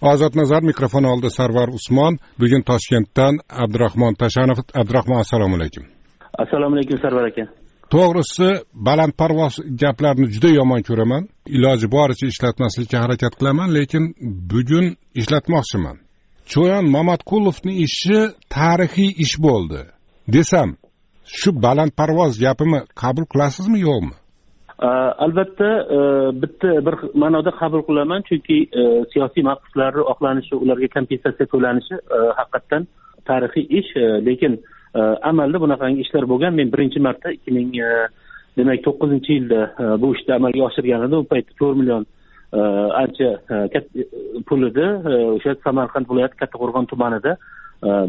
ozod nazar mikrofon oldida sarvar usmon. Bugun toshkentdan abdurahmon tashanov. Abdurahmon assalomu alaykum. Assalomu alaykum sarvar aka. To'g'risi balandparvoz gaplarni juda yomon ko'raman. Iloji boricha ishlatmaslikka harakat qilaman lekin bugun ishlatmoqchiman. Cho'yan mamatqulovni ishi tarixiy ish bo'ldi. Desam shu balandparvoz gapimni qabul qilasizmi yo'qmi Э, albatta э, bitta bir ma'noda qabul qilaman chunki э, siyosiy mahbuslarni oqlanishi ularga kompensatsiya to'lanishi haqiqatdan tarixiy ish lekin amalda bunaqangi ishlar bo'lgan. Men birinchi marta ikki ming e, demak to'qqizinchi yilda e, bu ishni amalga oshirgan edim u paytda to'rt million e, ancha pul edi o'sha samarqand viloyati kattaqo'rg'on tumanida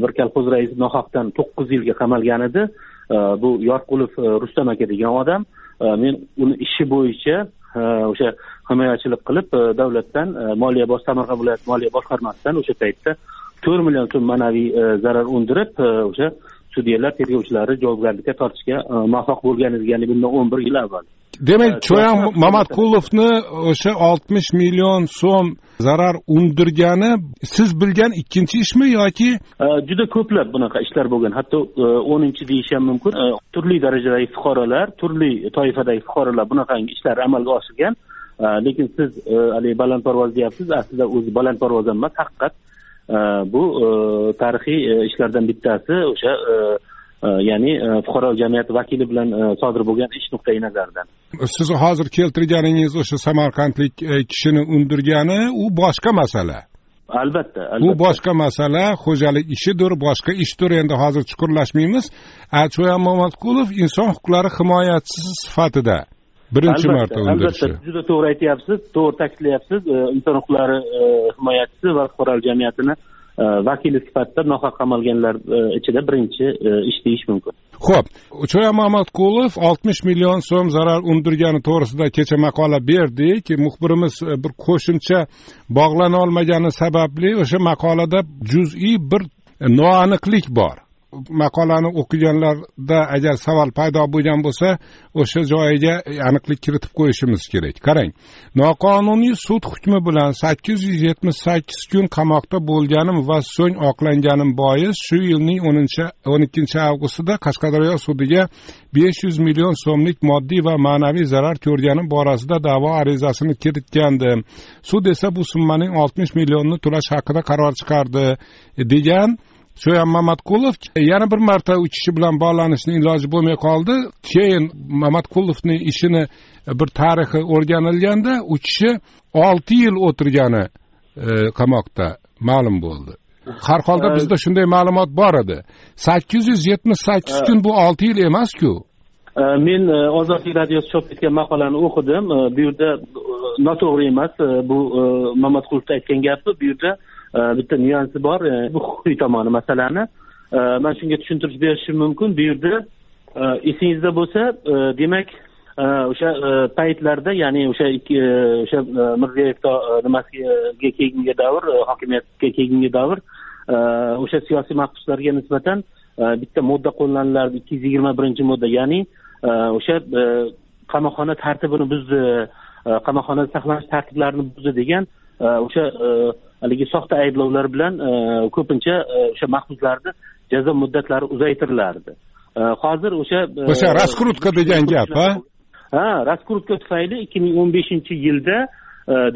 bir kolxoz raisi nohaqdan to'qqiz yilga qamalgan edi bu yorqulov rustam aka degan odam Э, men uni ishi bo'yicha э, o'sha himoyachilik qilib э, davlatdan moliya bosh samarqand viloyati moliya boshqarmasidan o'sha paytda to'rt million so'm ma'naviy e, zarar undirib e, o'sha sudyalar tergovchilari javobgarlikka tortishga muvaffaq bo'lgan edi ya'ni bundan o'n bir yil avval. Demak cho'yan mamatqulovni o'sha oltmish million so'm zarar undirgani siz bilgan ikkinchi ishmi yoki? Juda ko'plab bunaqa ishlar bo'lgan. Hatto o'ninchi deyish ham mumkin. Turli darajadagi fuqarolar turli toifadagi fuqarolar bunaqangi ishlarni amalga oshirgan. Lekin siz haligi balandparvoz deyapsiz. Aslida o'zi balandparvoz emas haqiqat bu tarixiy ishlardan bittasi o'sha ya'ni fuqaro jamiyati vakili bilan sodir bo'lgan ish nuqtai nazaridan. Siz hozir keltirganingiz o'sha samarqandlik kishini undirgani u boshqa masala. Albatta bu boshqa masala xo'jalik ishidir boshqa ishdir. Endi hozir chuqurlashmaymiz. Cho'yan mamatqulov inson huquqlari himoyachisi sifatida birinchi marta undirishi albatta. juda to'g'ri aytyapsiz to'g'ri ta'kidlayapsiz. Inson huquqlari himoyachisi va fuqarolik jamiyatini vakili sifatida nohaq qamalganlar ichida birinchi ish deyish mumkin. Ho'p cho'yan mamatqulov oltmish million so'm zarar undirgani to'g'risida kecha maqola berdik. Muxbirimiz bir qo'shimcha bog'lana olmagani sababli o'sha maqolada juz'iy bir noaniqlik bor maqolani o'qiganlarda agar savol paydo bo'lgan bo'lsa o'sha joyiga e, aniqlik kiritib qo'yishimiz kerak. Qarang noqonuniy sud hukmi bilan sakkiz yuz yetmish sakkiz kun qamoqda bo'lganim va so'ng oqlanganim bois shu yilning o'ninchi o'n ikkinchi avgustida qashqadaryo sudiga besh yuz million so'mlik moddiy va ma'naviy zarar ko'rganim borasida da'vo arizasini kiritgandim sud esa bu summaning oltmish millionni to'lash haqida qaror chiqardi e, degan sho'yan mamatqulov yana bir marta u kishi bilan bog'lanishni iloji bo'lmay qoldi. Keyin mamatqulovni ishini bir tarixi o'rganilganda u kishi olti yil o'tirgani qamoqda ma'lum bo'ldi. Har holda bizda shunday ma'lumot bor edi. Sakkiz yuz yetmish sakkiz kun bu olti yil emasku men ozodlik radiosi chop etgan maqolani o'qidim. Bu yerda noto'g'ri emas bu mamatqulovni aytgan gapi bu yerda bitta nyuansi bor e, bu huquqiy tomoni masalani. Man shunga tushuntirish berishim mumkin. Bu yerda e, esingizda bo'lsa e, demak o'sha paytlarda ya'ni o'sha o'sha mirziyoyev nimasiga keyingi davr hokimiyatga keyingi davr o'sha siyosiy mahbuslarga nisbatan bitta modda qo'llanilardi ikki yuz yigirma birinchi modda ya'ni o'sha qamoqxona tartibini buzdi qamoqxonada saqlanish tartiblarini buzdi degan o'sha haligi soxta ayblovlar bilan ko'pincha o'sha mahbuslarni jazo muddatlari uzaytirilardi hozir o'sha o'sha раскрутка degan gap a ha раскрутка tufayli ikki ming o'n beshinchi yilda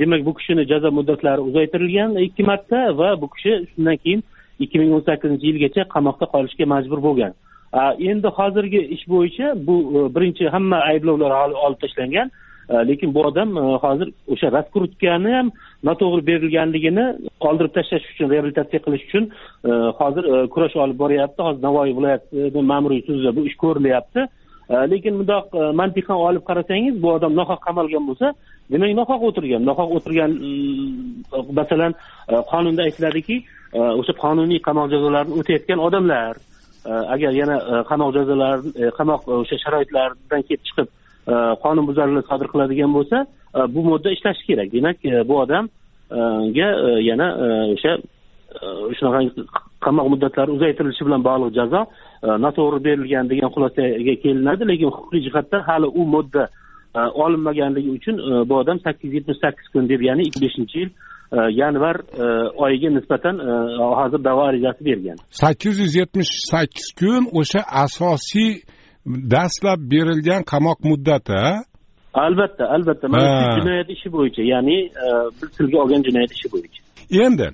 demak bu kishini jazo muddatlari uzaytirilgan ikki marta va bu kishi shundan keyin ikki ming o'n sakkizinchi yilgacha qamoqda qolishga majbur bo'lgan. Endi hozirgi ish bo'yicha bu birinchi hamma ayblovlar olib tashlangan Э, lekin bu odam э, hozir o'sha раскруткani ham noto'g'ri berilganligini qoldirib tashlash uchun reabilitatsiya qilish uchun э, hozir kurash olib boryapti. Hozir navoiy viloyatini ma'muriy sudida bu ish ko'rilyapti. Lekin bundoq mantiqan olib qarasangiz bu odam nohaq qamalgan bo'lsa demak nohaq o'tirgan. Nohaq o'tirgan mm, masalan e, qonunda aytiladiki e, o'sha qonuniy qamoq jazolarini o'tayotgan odamlar e, agar yana qamoq jazolari qamoq o'sha sharoitlaridan kelib chiqib E, qonunbuzarlik sodir qiladigan bo'lsa e, bu modda ishlashi kerak. Demak e, bu odamga yana o'sha shunaqa qamoq muddatlari uzaytirilishi bilan bog'liq jazo noto'g'ri berilgan degan xulosaga kelinadi lekin huquqiy jihatdan hali u modda olinmaganligi uchun bu odam sakkiz yuz yetmish sakkiz kun deb ya'ni ikki beshinchi yil yanvar oyiga nisbatan hozir da'vo arizasi bergan. Sakkiz yuz yetmish sakkiz kun o'sha asosiy dastlab berilgan qamoq muddati albatta albatta. Mana shu jinoyat ishi bo'yicha ya'ni biz tilga olgan jinoyat ishi bo'yicha. Endi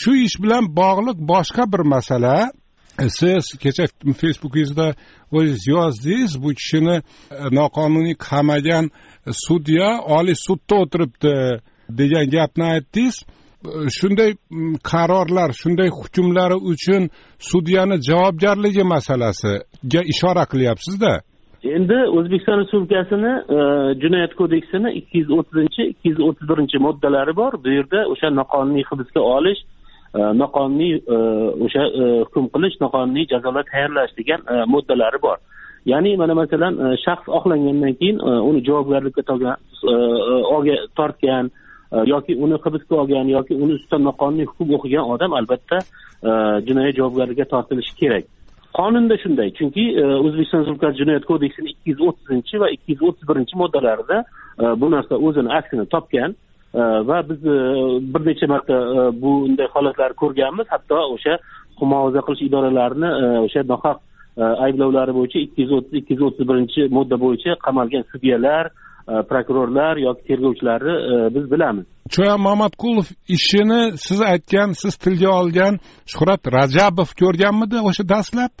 shu ish bilan bog'liq boshqa bir masala. Siz kecha facebookingizda o'zingiz yozdingiz bu kishini noqonuniy qamagan sudya oliy sudda o'tiribdi degan gapni aytdingiz shunday mm, qarorlar shunday hukmlari uchun sudyani javobgarligi masalasiga ishora qilyapsizda? Endi o'zbekiston respublikasini e, jinoyat kodeksini ikki yuz o'ttizinchi ikki yuz o'ttiz birinchi moddalari bor. Bu yerda o'sha noqonuniy hibsga olish e, noqonuniy e, o'sha hukm qilish noqonuniy jazolar tayyorlash degan moddalari bor. Ya'ni mana masalan shaxs oqlangandan keyin uni javobgarlikka tortgan yoki uni hibsga olgan yoki uni ustidan noqonuniy hukm o'qigan odam albatta e, jinoyat javobgarligiga tortilishi kerak. Qonunda shunday chunki e, o'zbekiston respublikasi jinoyat kodeksini ikki yuz o'ttizinchi va ikki yuz o'ttiz birinchi moddalarida e, bu narsa o'zini aksini topgan va biz bir necha marta bunday holatlarni ko'rganmiz. Hatto o'sha muhofaza qilish idoralarini o'sha nohaq ayblovlari bo'yicha ikki yuz o'ttiz ikki yuz o'ttiz birinchi modda bo'yicha qamalgan sudyalar prokurorlar yoki tergovchilarni biz bilamiz. Cho'yan mamatqulov ishini siz aytgan siz tilga olgan shuhrat rajabov ko'rganmidi o'sha dastlab?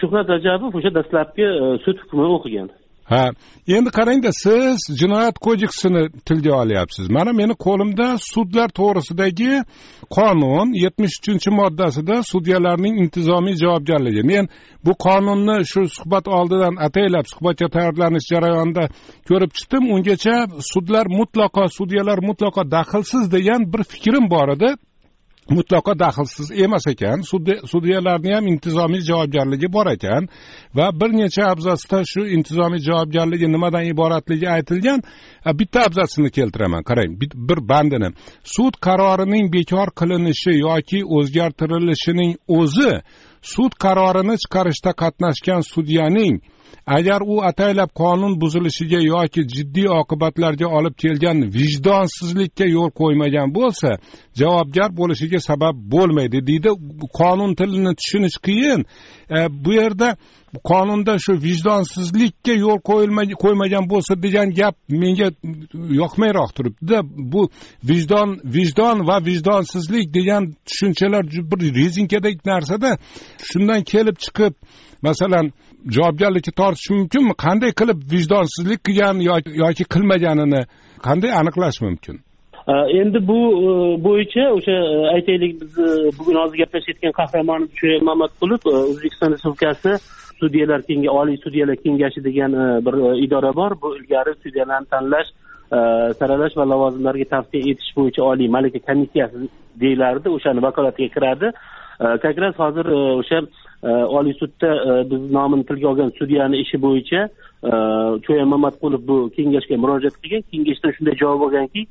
Shuhrat rajabov o'sha dastlabki sud hukmini o'qigan ha endi qarangda siz jinoyat kodeksini tilga olyapsiz. Mana meni qo'limda sudlar to'g'risidagi qonun yetmish uchinchi moddasida sudyalarning intizomiy javobgarligi. Men bu qonunni shu suhbat oldidan ataylab suhbatga tayyorlanish jarayonida ko'rib chiqdim. Ungacha sudlar mutlaqo sudyalar mutlaqo daxlsiz degan bir fikrim bor edi. Mutlaqo daxlsiz emas ekan sudyalarni ham intizomiy javobgarligi bor ekan va bir necha abzatsda shu intizomiy javobgarligi nimadan iboratligi aytilgan bitta abzatsini keltiraman. Qarang bir bandini. Sud qarorining bekor qilinishi yoki o'zgartirilishining o'zi sud qarorini chiqarishda qatnashgan sudyaning agar u ataylab qonun buzilishiga yoki jiddiy oqibatlarga olib kelgan vijdonsizlikka yo'l qo'ymagan bo'lsa javobgar bo'lishiga sabab bo'lmaydi deydi qonun tilini tushunish qiyin. E, bu yerda qonunda shu vijdonsizlikka yo'l qo'ymagan bo'lsa degan gap menga yoqmayroq turibdida bu vijdon vijdon va vijdonsizlik degan tushunchalar bir rezinkadek narsada shundan kelib chiqib masalan javobgarlikka tortish mumkinmi? Qanday qilib vijdonsizlik qilgan yoki qilmaganini qanday aniqlash mumkin? Endi bu e, bo'yicha o'sha e, aytaylik biz bugun hozir gaplashayotgan qahramonimiz shuayb mamatqulov e, o'zbekiston respublikasi sudyalar kengashi oliy sudyalar kengashi degan bir idora bor. Bu ilgari sudyalarni tanlash saralash va lavozimlarga tavsiya etish bo'yicha oliy malaka komissiyasi deyilardi o'shani vakolatiga kiradi. Как раз hozir o'sha Э, oliy sudda э, biz nomini tilga olgan sudyani ishi bo'yicha э, cho'yan mamatqulov bu kengashga murojaat qilgan. Kengashdan shunday javob olganki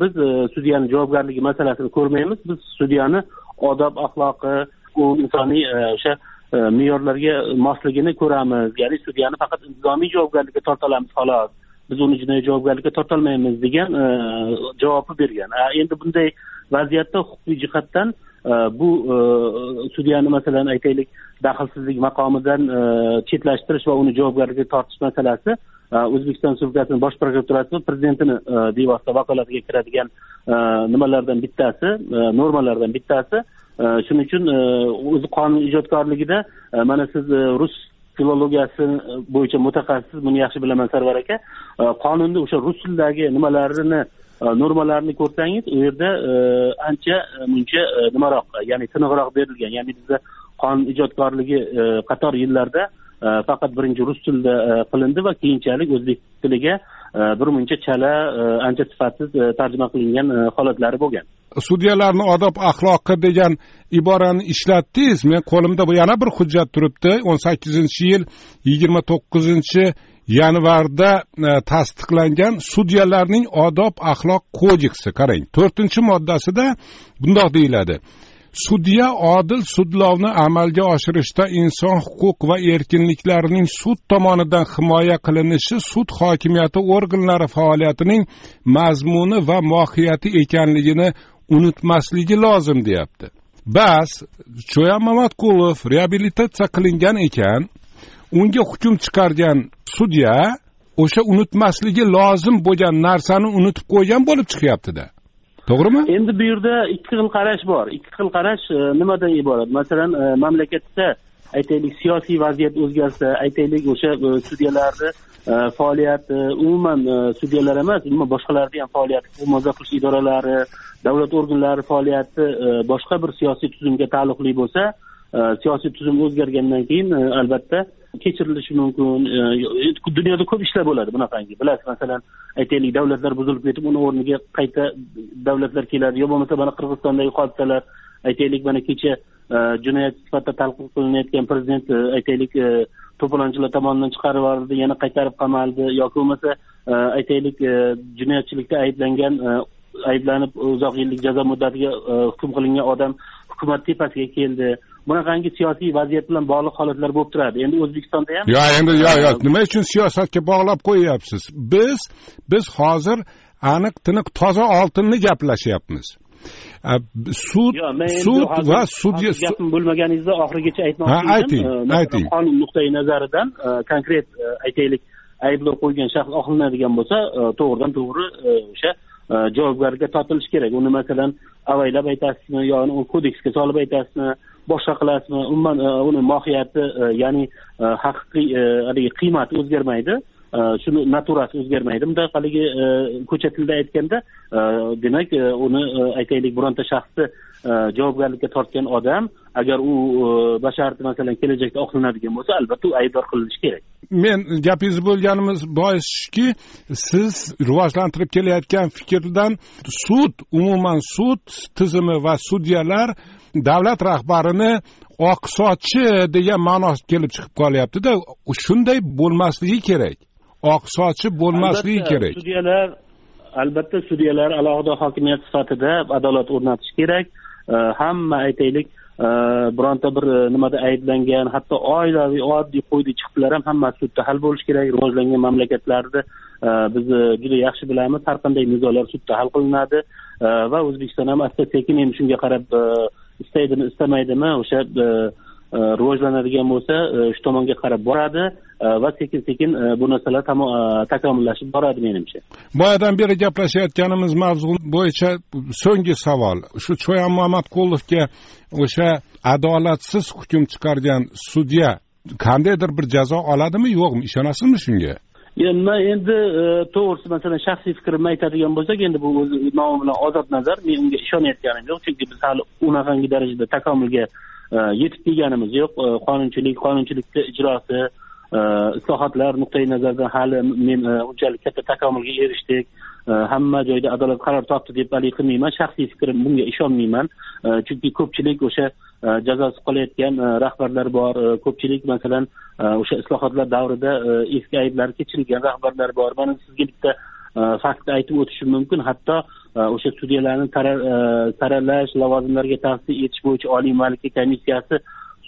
biz sudyani javobgarligi masalasini ko'rmaymiz. Biz sudyani odob axloqi insoniy o'sha me'yorlarga mosligini ko'ramiz. Ya'ni sudyani faqat intizomiy javobgarlikka torta olamiz xolos. Biz uni jinoiy javobgarlikka tortolmaymiz degan javobni bergan. Endi bunday vaziyatda huquqiy jihatdan bu e, sudyani masalan aytaylik daxlsizlik maqomidan e, chetlashtirish va uni javobgarlikka tortish masalasi e, o'zbekiston respublikasini bosh prokuraturasi prezidentini bevosita vakolatiga kiradigan nimalardan bittasi normalardan bittasi shuning uchun o'zi qonun ijodkorligida mana siz rus filologiyasi bo'yicha mutaxassis buni yaxshi bilaman sarvar aka qonunni o'sha rus tilidagi nimalarini Э, normalarni ko'rsangiz u yerda e, ancha e, muncha e, nimaroq ya'ni tiniqroq berilgan. Ya'ni bizda qonun ijodkorligi qator yillarda faqat birinchi rus tilida qilindi va keyinchalik o'zbek tiliga bir muncha chala ancha sifatsiz tarjima qilingan holatlari bo'lgan. Sudyalarni odob axloqi degan iborani ishlatdingiz men qo'limda yana bir hujjat turibdi. o'n sakkizinchi yil yigirma to'qqizinchi yanvarda e, tasdiqlangan sudyalarning odob axloq kodeksi. Qarang to'rtinchi moddasida bundoq deyiladi. Sudya odil sudlovni amalga oshirishda inson huquq va erkinliklarining sud tomonidan himoya qilinishi sud hokimiyati organlari faoliyatining mazmuni va mohiyati ekanligini unutmasligi lozim deyapti. Bas cho'yan mamatqulov reabilitatsiya qilingan ekan. Unga hukm chiqargan sudya o'sha unutmasligi lozim bo'lgan narsani unutib qo'ygan bo'lib chiqyaptida to'g'rimi? Endi bu yerda ikki xil qarash bor. Ikki xil qarash e, nimadan iborat? Masalan e, mamlakatda aytaylik siyosiy vaziyat o'zgarsa aytaylik o'sha e, sudyalarni faoliyati umuman sudyalar emas umuman boshqalarni ham faoliyati muhofaza qilish idoralari davlat organlari faoliyati boshqa bir siyosiy tuzumga taalluqli bo'lsa siyosiy tuzum o'zgargandan keyin albatta kechirilishi mumkin e, e, dunyoda ko'p ishlar bo'ladi bunaqangi. Bilasiz masalan aytaylik davlatlar buzilib ketib uni o'rniga qayta davlatlar keladi. Yo bo'lmasa mana qirg'izistondagi hodisalar aytaylik mana kecha e, jinoyat sifatida talqin qilinayotgan prezident aytaylik to'polonchilar tomonidan chiqarib yuborildi yana qaytarib qamaldi. Yoki bo'lmasa aytaylik jinoyatchilikda ayblangan ayblanib uzoq yillik jazo muddatiga hukm qilingan odam hukumat tepasiga keldi. Bunaqangi siyosiy vaziyat bilan bog'liq holatlar bo'lib turadi. Endi o'zbekistonda ham yo'q endi yo'q yo'q nima uchun siyosatga bog'lab qo'yyapsiz? Biz biz hozir aniq tiniq toza oltinni gaplashyapmiz. Sud sud va sudya gapim bo'lmaganingizda oxirigacha aytmoqchi edim. ayting ayting. qonun nuqtai nazaridan e, konkret e, aytaylik. Ayblov qo'ygan shaxs oqlanadigan bo'lsa e, to'g'ridan to'g'ri o'sha javobgarlikka tortilishi kerak. Uni masalan avaylab aytasizmi yo kodeksga solib aytasizmi boshqa qilasizmi umuman e, uni mohiyati e, ya'ni e, haqiqiy haligi qiymati o'zgarmaydi. Shuni naturasi o'zgarmaydi. Bunday haligi ko'cha tilida aytganda demak uni aytaylik bironta shaxsni javobgarlikka tortgan odam agar u basharti masalan kelajakda oqlanadigan bo'lsa albatta u aybdor qilinishi kerak. Men gapingizni bo'lganimiz bois shuki siz rivojlantirib kelayotgan fikrdan sud umuman sud tizimi va sudyalar davlat rahbarini oqsochi degan ma'no kelib chiqib qolyaptida shunday bo'lmasligi kerak. Oqsochi bo'lmasligi kerak. sudyalar albatta sudyalar alohida hokimiyat sifatida adolat o'rnatish kerak Э, hamma aytaylik э, bironta bir э, nimada ayblangan hatto oilaviy oddiy qo'ydi chiqdilar ham hammasi sudda hal bo'lishi kerak. Rivojlangan mamlakatlarda biz juda yaxshi bilamiz har qanday nizolar sudda hal qilinadi. Va o'zbekiston ham asta sekin endi shunga qarab istaydimi istamaydimi o'sha rivojlanadigan bo'lsa e, shu tomonga qarab boradi va sekin sekin bu narsalar takomillashib boradi menimcha. Boyadan beri gaplashayotganimiz mavzu bo'yicha so'nggi savol. Shu cho'yan mamatqulovga o'sha adolatsiz hukm chiqargan sudya qandaydir bir jazo oladimi yo'qmi? Ishonasizmi shunga? Man endi to'g'risi masalan shaxsiy fikrimni aytadigan bo'lsak endi bu o'zi nomi bilan ozod nazar men unga ishonayotganim yo'q chunki biz hali unaqangi darajada takomilga e, Э, yetib kelganimiz yo'q. Э, qonunchilik qonunchilikni ijrosi э, islohotlar nuqtai nazaridan hali men e, unchalik katta takomilga erishdik. E, hamma joyda adolat qaror topdi deb haligi qilmayman. Shaxsiy fikrim bunga ishonmayman. E, chunki ko'pchilik o'sha jazosiz qolayotgan rahbarlar bor. Ko'pchilik masalan o'sha islohotlar davrida eski ayblari kechirilgan rahbarlar bor. Mana sizga bitta faktni aytib o'tishim mumkin. Hatto o'sha sudyalarni saralash e, lavozimlarga tavsiya etish bo'yicha oliy malaka komissiyasi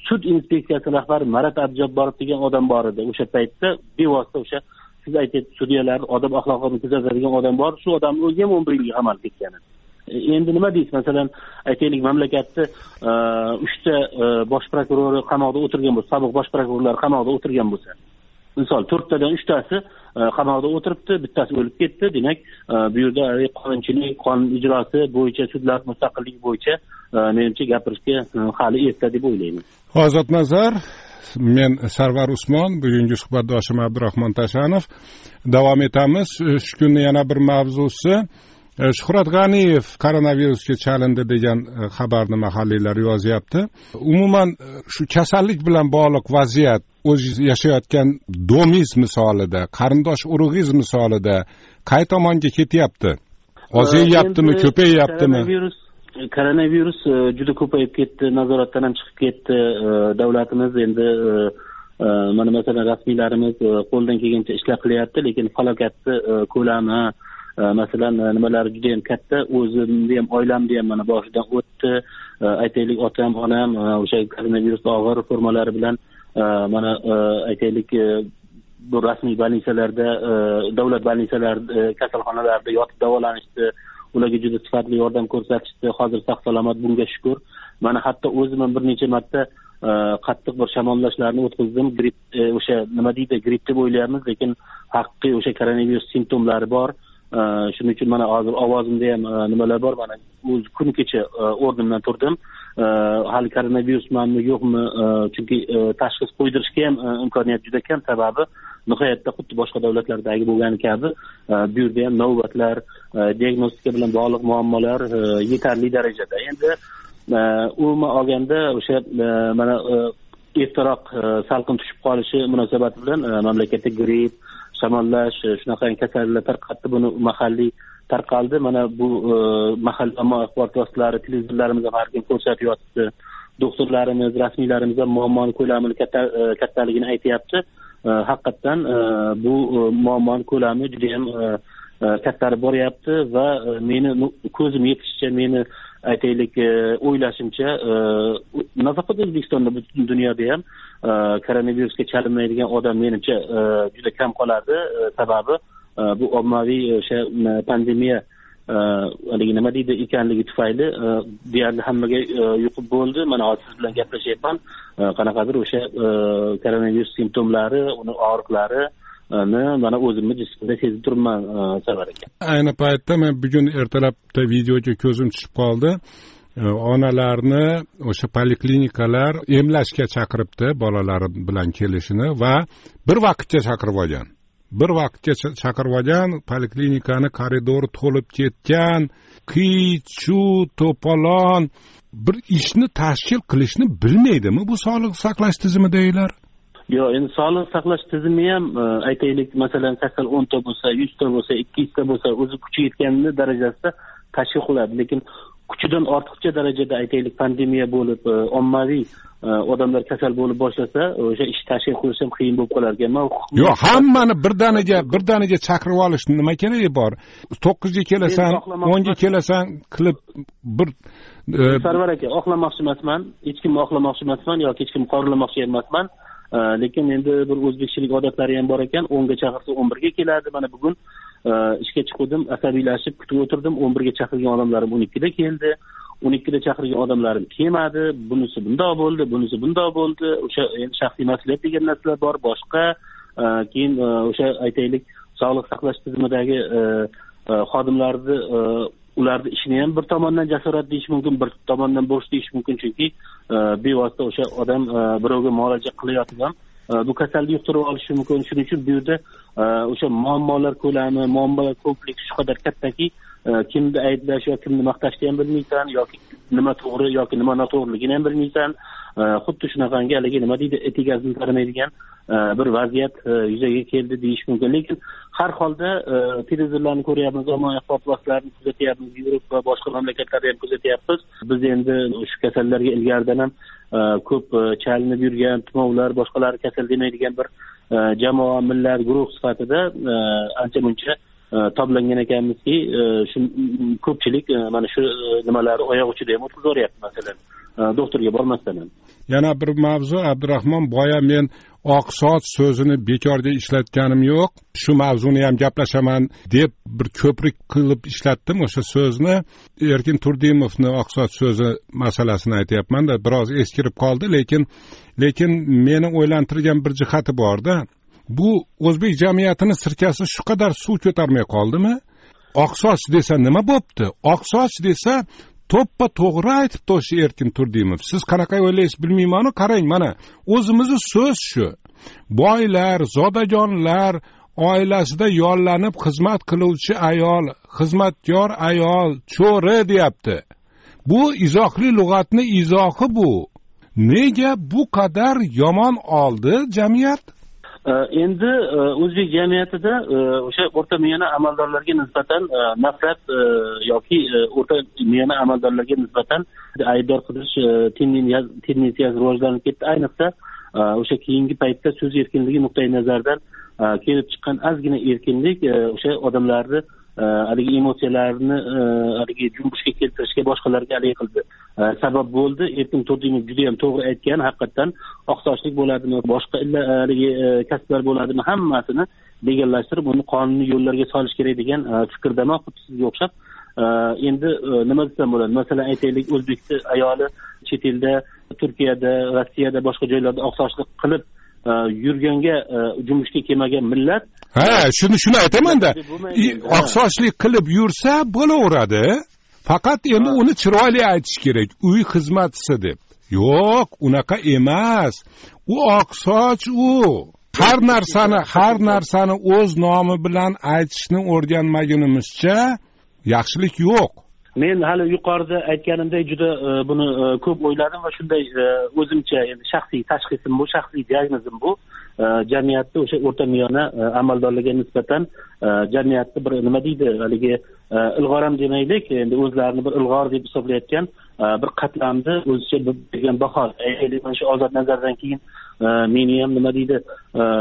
sud inspeksiyasi rahbari marat abjabborov degan odam bor edi. O'sha paytda bevosita o'sha siz aytyapsiz sudyalar odob axloqini kuzatadigan odam bor. Shu odamni o'zi ham o'n bir yilga qamalib ketgan edi. E, endi nima deysiz? Masalan aytaylik mamlakatni e, uchta bosh prokurori qamoqda o'tirgan bo'lsa sobiq bosh prokurorlar qamoqda o'tirgan bo'lsa misol to'rttadan uchtasi e, qamoqda o'tiribdi bittasi o'lib ketdi. Demak e, bu yerda e, qonunchilik qonun ijrosi bo'yicha sudlar mustaqilligi bo'yicha menimcha gapirishga hali erta deb o'ylayman ozod nazar men sarvar usmon bugungi suhbatdoshim abdurahmon tashanov. Davom etamiz. Shu kunni yana bir mavzusi. Shuhrat g'aniyev koronavirusga chalindi degan e, xabarni mahalliylar yozyapti umuman e, shu kasallik bilan bog'liq vaziyat o'ziz yashayotgan domingiz misolida qarindosh urug'ingiz misolida qay tomonga ketyapti? Ozayyaptimi ko'payyaptimi koronavirus koronavirus e, juda ko'payib ketdi nazoratdan ham chiqib ketdi e, davlatimiz endi e, mana masalan rasmiylarimiz qo'ldan kelgancha ishlar qilyapti lekin falokatni ko'lami masalan e, nimalari juda yam katta o'zimni ham oilamni ham mana boshidan o'tdi. Aytaylik otam onam e, o'sha koronavirus og'ir formalari bilan e, mana aytaylik bu rasmiy больницаlarda davlat больницalarida kasalxonalarida yotib davolanishdi. Ularga juda sifatli yordam ko'rsatishdi. Hozir sog' salomat bunga shukur. Mana hatto o'zim ham bir necha marta qattiq bir shamollashlarni o'tkazdim. Gripp o'sha nima deydi gripp deb o'ylayapmiz lekin haqiqiy o'sha koronavirus simptomlari bor. Э, shuning uchun mana hozir ovozimda ham э, nimalar bor? Mana o'zi kuni kecha э, o'rnimdan turdim. Hali koronavirusmanmi yo'qmi? Chunki tashxis qo'ydirishga ham imkoniyat juda kam. Sababi nihoyatda xuddi boshqa davlatlardagi bo'lgani kabi e, bu yerda ham navbatlar e, diagnostika bilan bog'liq muammolar e, yetarli darajada. Endi umuman olganda o'sha mana ertaroq salqin tushib qolishi munosabati bilan mamlakatda gripp shamollash e, shunaqa kasalliklar tarqatdi buni mahalliy tarqaldi. Mana bu e, mahalliy ommaviy axborot vositalari televizorlarimiz har kun ko'rsatib yotibdi. Doktorlarimiz rasmiylarimiz ham muammoni ko'lamini e, kattaligini aytyapti. Haqiqatdan bu muammoni ko'lami judayam kattarib boryapti va meni ko'zim yetishicha meni aytaylik e, o'ylashimcha e, nafaqat o'zbekistonda butun dunyoda ham e, koronavirusga chalinmaydigan odam menimcha juda kam qoladi. Sababi bu ommaviy o'sha pandemiya haligi nima deydi ekanligi tufayli deyarli hammaga yuqib bo'ldi. Mana hozir siz bilan gaplashyapman. Qanaqadir o'sha koronavirus simptomlari uni og'riqlari ni mana o'zimni jismimda sezib turibman sarvar aka. Ayni paytda men bugun ertalabda videoga ko'zim tushib qoldi. E, onalarni o'sha poliklinikalar emlashga chaqiribdi bolalari bilan kelishini va bir vaqtga chaqirib olgan. Bir vaqtga chaqirib olgan poliklinikani koridori to'lib ketgan qiy chuv to'polon bir ishni tashkil qilishni bilmaydimi bu sog'liqni saqlash tizimidagilar yo'q endi sog'liqni saqlash tizimi ham aytaylik masalan kasal o'nta bo'lsa yuzta bo'lsa ikki yuzta bo'lsa o'zi kuchi yetgan darajasida tashkil qiladi lekin kuchidan ortiqcha darajada aytaylik pandemiya bo'lib ommaviy odamlar kasal bo'lib boshlasa o'sha ish tashkil qilish ham qiyin bo'lib qolar ekan yo'q hammani birdaniga birdaniga chaqirib olish nima keragi bor? To'qqizga kelasan o'nga kelasan qilib bir sarvar aka oqlamoqchi emasman hech kimni oqlamoqchi emasman yoki hech kimni qoralamoqchi emasman Э, lekin endi bir o'zbekchilik odatlari ham bor ekan. O'nga chaqirsa o'n birga keladi. Mana bugun e, ishga chiquvdim asabiylashib kutib o'tirdim. o'n birga chaqirgan odamlarim o'n ikkida keldi. o'n ikkida chaqirgan odamlarim kelmadi bunisi bundoq bo'ldi bunisi bundoq bo'ldi. O'sha endi shaxsiy mas'uliyat degan narsalar bor. Boshqa e, keyin e, o'sha aytaylik sog'liqni saqlash tizimidagi xodimlarni ularni ishini ham bir tomondan jasorat deyish mumkin bir tomondan bo'sh deyish mumkin. Chunki e, bevosita o'sha odam e, birovga muolaja qilayotib ham e, bu kasalni yuqtirib olishi mumkin. Shuning uchun bu yerda o'sha muammolar ko'lami muammolar kompleksi shu qadar kattaki kimni ayblash yo kimni maqtashni ham bilmaysan yoki nima to'g'ri yoki nima noto'g'riligini ham bilmaysan. Xuddi shunaqangi haligi nima deydi eti gazini tanimaydigan e, bir vaziyat e, yuzaga keldi deyish mumkin. Lekin har holda e, televizorlarni ko'ryapmiz ommaviy axborot vositalarini kuzatyapmiz yevropa va boshqa mamlakatlarda ham kuzatyapmiz. Biz endi shu kasallarga ilgaridan ham ko'p chalinib yurgan tumovlar boshqalar kasal demaydigan bir jamoa millat guruh sifatida ancha muncha toblangan ekanmizki e, shu ko'pchilik e, mana shu e, nimalar oyoq uchida ham o'tkazaveryapti masalan. Doktorga bormasdan ham. Yana bir mavzu abdurahmon boya men oq so'zini bekorga ishlatganim yo'q. Shu mavzuni ham gaplashaman deb bir ko'prik qilib ishlatdim o'sha so'zni. Erkin turdimovni oq so'zi masalasini aytyapmanda biroz eskirib qoldi lekin lekin meni o'ylantirgan bir jihati borda. Bu o'zbek jamiyatini sirkasi shu qadar suv ko'tarmay qoldimi? Oqsoch desa nima bo'pti? Oqsoch desa to'ppa to'g'ri aytibdi o'sha erkin turdimov siz qanaqa o'ylaysiz bilmaymanu qarang mana. O'zimizni so'z shu. Boylar zodagonlar oilasida yollanib xizmat qiluvchi ayol xizmatkor ayol cho'ri deyapti. Bu izohli lug'atni izohi bu. Nega bu qadar yomon oldi jamiyat? Э, endi э, o'zbek jamiyatida э, o'sha o'rta miyani amaldorlarga nisbatan nafrat yoki e, o'rta miyani amaldorlarga nisbatan aybdor qilish e, tendensiyasi rivojlanib ketdi. Ayniqsa e, o'sha keyingi paytda so'z erkinligi nuqtai nazaridan kelib chiqqan ozgina erkinlik o'sha odamlarni Э, haligi emotsiyalarni э, haligi junbushga keltirishga boshqalarga haligi qildi. Э, sabab bo'ldi erkin turdimov juda yam to'g'ri aytgan haqiqatdan oqsochlik bo'ladimi boshqa e, haligi e, kasblar bo'ladimi hammasini legallashtirib uni qonuniy yo'llarga solish kerak degan e, fikrdaman xuddi sizga o'xshab endi nima desam bo'ladi. Masalan aytaylik o'zbekni ayoli chet elda turkiyada rossiyada boshqa joylarda oqsochlik qilib yurganga jumushga kelmagan millat ha shuni shuni aytamanda oqsochlik qilib yursa bo'laveradi. Faqat endi uni chiroyli aytish kerak. Uy xizmatchisi deb. Yo'q unaqa emas. U oqsoch u. Har narsani har narsani o'z nomi bilan aytishni o'rganmagunimizcha yaxshilik yo'q. Men hali yuqorida aytganimdek juda e, buni e, ko'p o'yladim va shunday e, o'zimcha endi shaxsiy tashxisim bu shaxsiy diagnozim bu Э, jamiyatni o'sha o'rta miyona e, amaldorlarga nisbatan e, jamiyatni bir nima deydi haligi e, ilg'or ham demaylik endi o'zlarini bir ilg'or deb hisoblayotgan bir qatlamni o'zicha bergan baho aytaylik mana shu ozod nazardan keyin meni ham nima deydi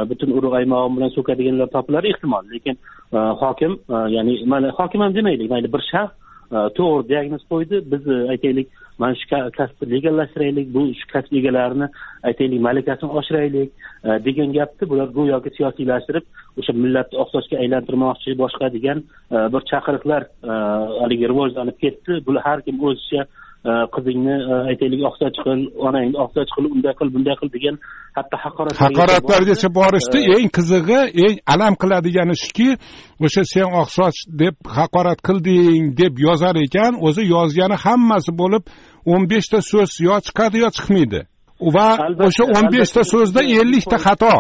butun urug' aymog'im bilan so'kadiganlar topilar ehtimol. Lekin hokim ya'ni mana hokim ham demaylik mayli bir shaxs to'g'ri diagnoz qo'ydi. Biz aytaylik mana shu kasbni legallashtiraylik bu shu kasb egalarini aytaylik malakasini oshiraylik e, degan gapni bular go'yoki siyosiylashtirib o'sha millatni oqsochga aylantirmoqchi boshqa degan e, bir chaqiriqlar e, haligi rivojlanib ketdi. Bular har kim o'zicha qizingni aytaylik oqsoch qil onangni oqsoch qil unday qil bunday qil degan hatto haqorat haqoratlargacha borishdi eng qizig'i eng alam qiladigani shuki o'sha sen oqsoch deb haqorat qilding deb yozar ekan o'zi yozgani hammasi bo'lib o'n beshta so'z yo chiqadi yo chiqmaydi. Va o'sha o'n beshta so'zda ellikta xato.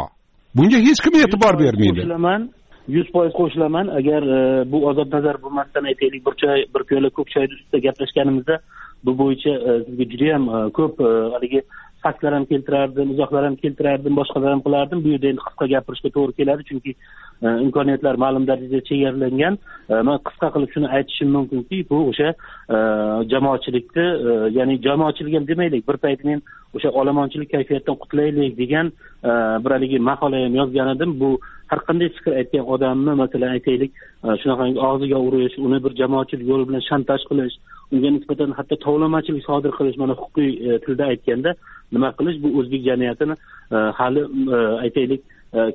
Bunga hech kim e'tibor bermaydi. yuz foiz qo'shilaman. Agar bu ozod nazar bo'lmasdan aytaylik bir choy bir piyola ko'k choyni ustida gaplashganimizda bu bo'yicha e, sizga judayam e, ko'p e, haligi faktlar ham keltirardim izohlar ham keltirardim boshqalar ham qilardim. Bu yerda endi qisqa gapirishga to'g'ri keladi chunki imkoniyatlar ma'lum darajada chegaralangan man qisqa qilib shuni aytishim mumkinki bu o'sha jamoatchilikni ya'ni jamoatchilik ham demaylik bir payt men o'sha olomonchilik kayfiyatidan qutulaylik degan bir haligi maqola ham yozgan edim. Bu har qanday fikr aytgan odamni masalan aytaylik shunaqangi og'ziga urish uni bir jamoatchilik yo'li bilan shantaj qilish unga nisbatan hatto tovlamachilik sodir qilish mana huquqiy e, tilda aytganda nima qilish? Bu o'zbek jamiyatini e, hali e, aytaylik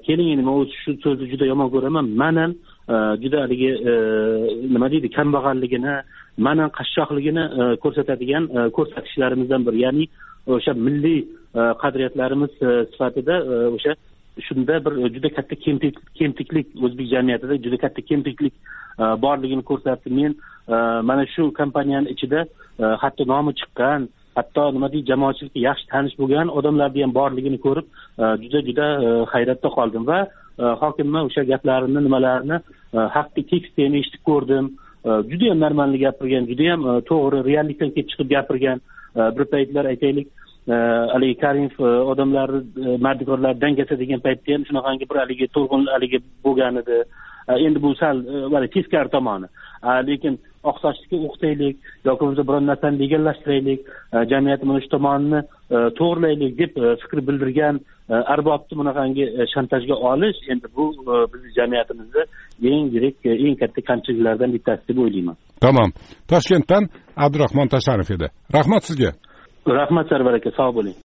keling endi man o'zi shu so'zni juda yomon ko'raman. Manan juda haligi nima deydi kambag'alligini manan qashshoqligini ko'rsatadigan ko'rsatkichlarimizdan biri. Ya'ni o'sha milliy qadriyatlarimiz sifatida o'sha shunda bir e, juda katta kemtiklik o'zbek jamiyatida juda katta kemtiklik e, borligini ko'rsatdi. Men e, mana shu kompaniyani ichida hatto nomi chiqqan hatto nima deydi jamoatchilikka yaxshi tanish bo'lgan odamlarni ham borligini ko'rib juda juda hayratda qoldim va hokimni o'sha gaplarini nimalarini haqiqiy tekstini eshitib ko'rdim. Judayam normalniy gapirgan judayam to'g'ri reallikdan kelib chiqib gapirgan bir paytlar aytaylik. Haligi karimov odamlarni mardikorlar dangasa degan paytda ham shunaqangi bir haligi to'lqin haligi bo'lgan edi endi bu sal e, teskari tomoni. Lekin oqsochlikka o'qitaylik yoki bo'lmasa biron narsani legallashtiraylik e, jamiyatni mana shu tomonini e, to'g'irlaylik deb fikr bildirgan arbobni bunaqangi shantajga olish endi bu bizni jamiyatimizni eng yirik eng katta kamchiliklardan bittasi deb o'ylayman. Tamom toshkentdan abdurahmon tasharif edi. Rahmat sizga. Rahmat sarvar aka sog' bo'ling.